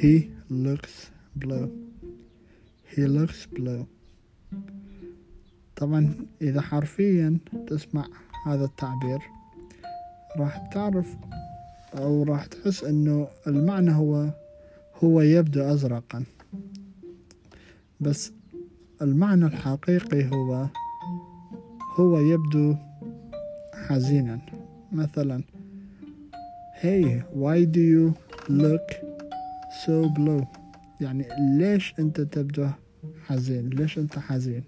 he looks blue. He looks blue. طبعا إذا حرفيا تسمع هذا التعبير راح تعرف أو راح تحس أنه المعنى هو هو يبدو أزرقا. بس المعنى الحقيقي هو هو يبدو حزينا. مثلا Hey why do you look so blue يعني ليش أنت تبدو حزين؟ ليش أنت حزين؟